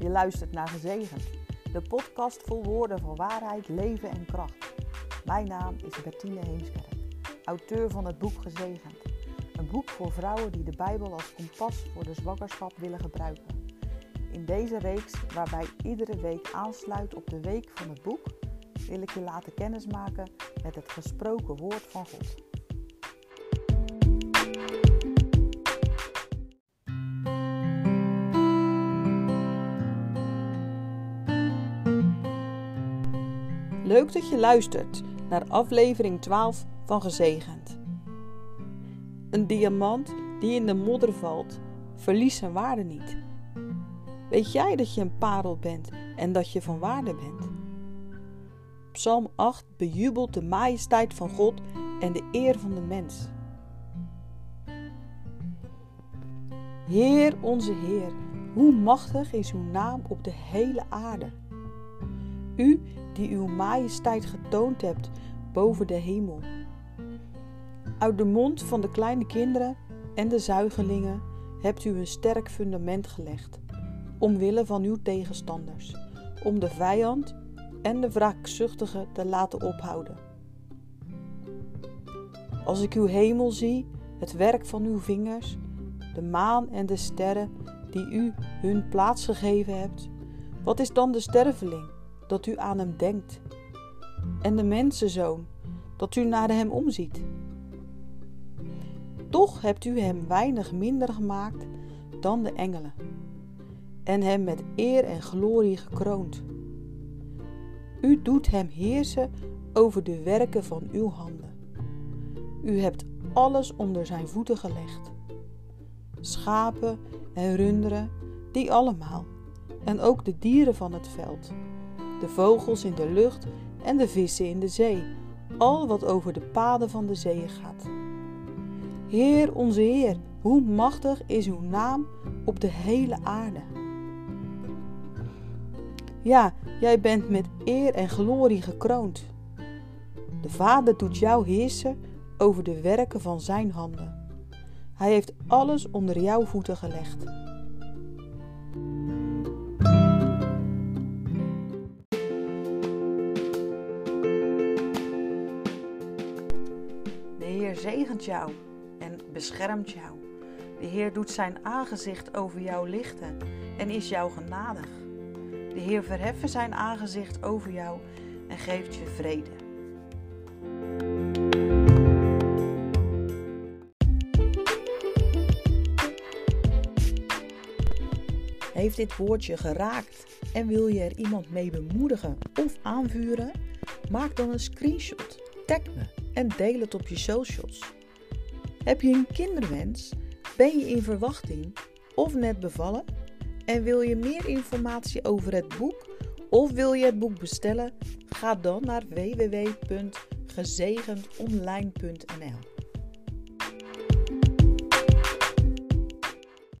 Je luistert naar Gezegend, de podcast vol woorden van waarheid, leven en kracht. Mijn naam is Bertine Heemskerk, auteur van het boek Gezegend. Een boek voor vrouwen die de Bijbel als kompas voor de zwangerschap willen gebruiken. In deze reeks, waarbij iedere week aansluit op de week van het boek, wil ik je laten kennismaken met het gesproken woord van God. Leuk dat je luistert naar aflevering 12 van Gezegend. Een diamant die in de modder valt, verliest zijn waarde niet. Weet jij dat je een parel bent en dat je van waarde bent? Psalm 8 bejubelt de majesteit van God en de eer van de mens. Heer onze Heer, hoe machtig is uw naam op de hele aarde. U die uw majesteit getoond hebt boven de hemel. Uit de mond van de kleine kinderen en de zuigelingen hebt u een sterk fundament gelegd, omwille van uw tegenstanders, om de vijand en de wraakzuchtige te laten ophouden. Als ik uw hemel zie, het werk van uw vingers, de maan en de sterren die u hun plaats gegeven hebt, wat is dan de sterveling dat u aan hem denkt, en de mensenzoon dat u naar hem omziet? Toch hebt u hem weinig minder gemaakt dan de engelen, en hem met eer en glorie gekroond. U doet hem heersen over de werken van uw handen. U hebt alles onder zijn voeten gelegd. Schapen en runderen, die allemaal, en ook de dieren van het veld, de vogels in de lucht en de vissen in de zee, al wat over de paden van de zee gaat. Heer onze Heer, hoe machtig is uw naam op de hele aarde. Ja, jij bent met eer en glorie gekroond. De Vader doet jou heersen over de werken van zijn handen. Hij heeft alles onder jouw voeten gelegd. Heer zegent jou en beschermt jou. De Heer doet zijn aangezicht over jou lichten en is jou genadig. De Heer verheffen zijn aangezicht over jou en geeft je vrede. Heeft dit woordje geraakt en wil je er iemand mee bemoedigen of aanvuren? Maak dan een screenshot, tag me en deel het op je socials. Heb je een kinderwens? Ben je in verwachting of net bevallen? En wil je meer informatie over het boek of wil je het boek bestellen? Ga dan naar www.gezegendonline.nl.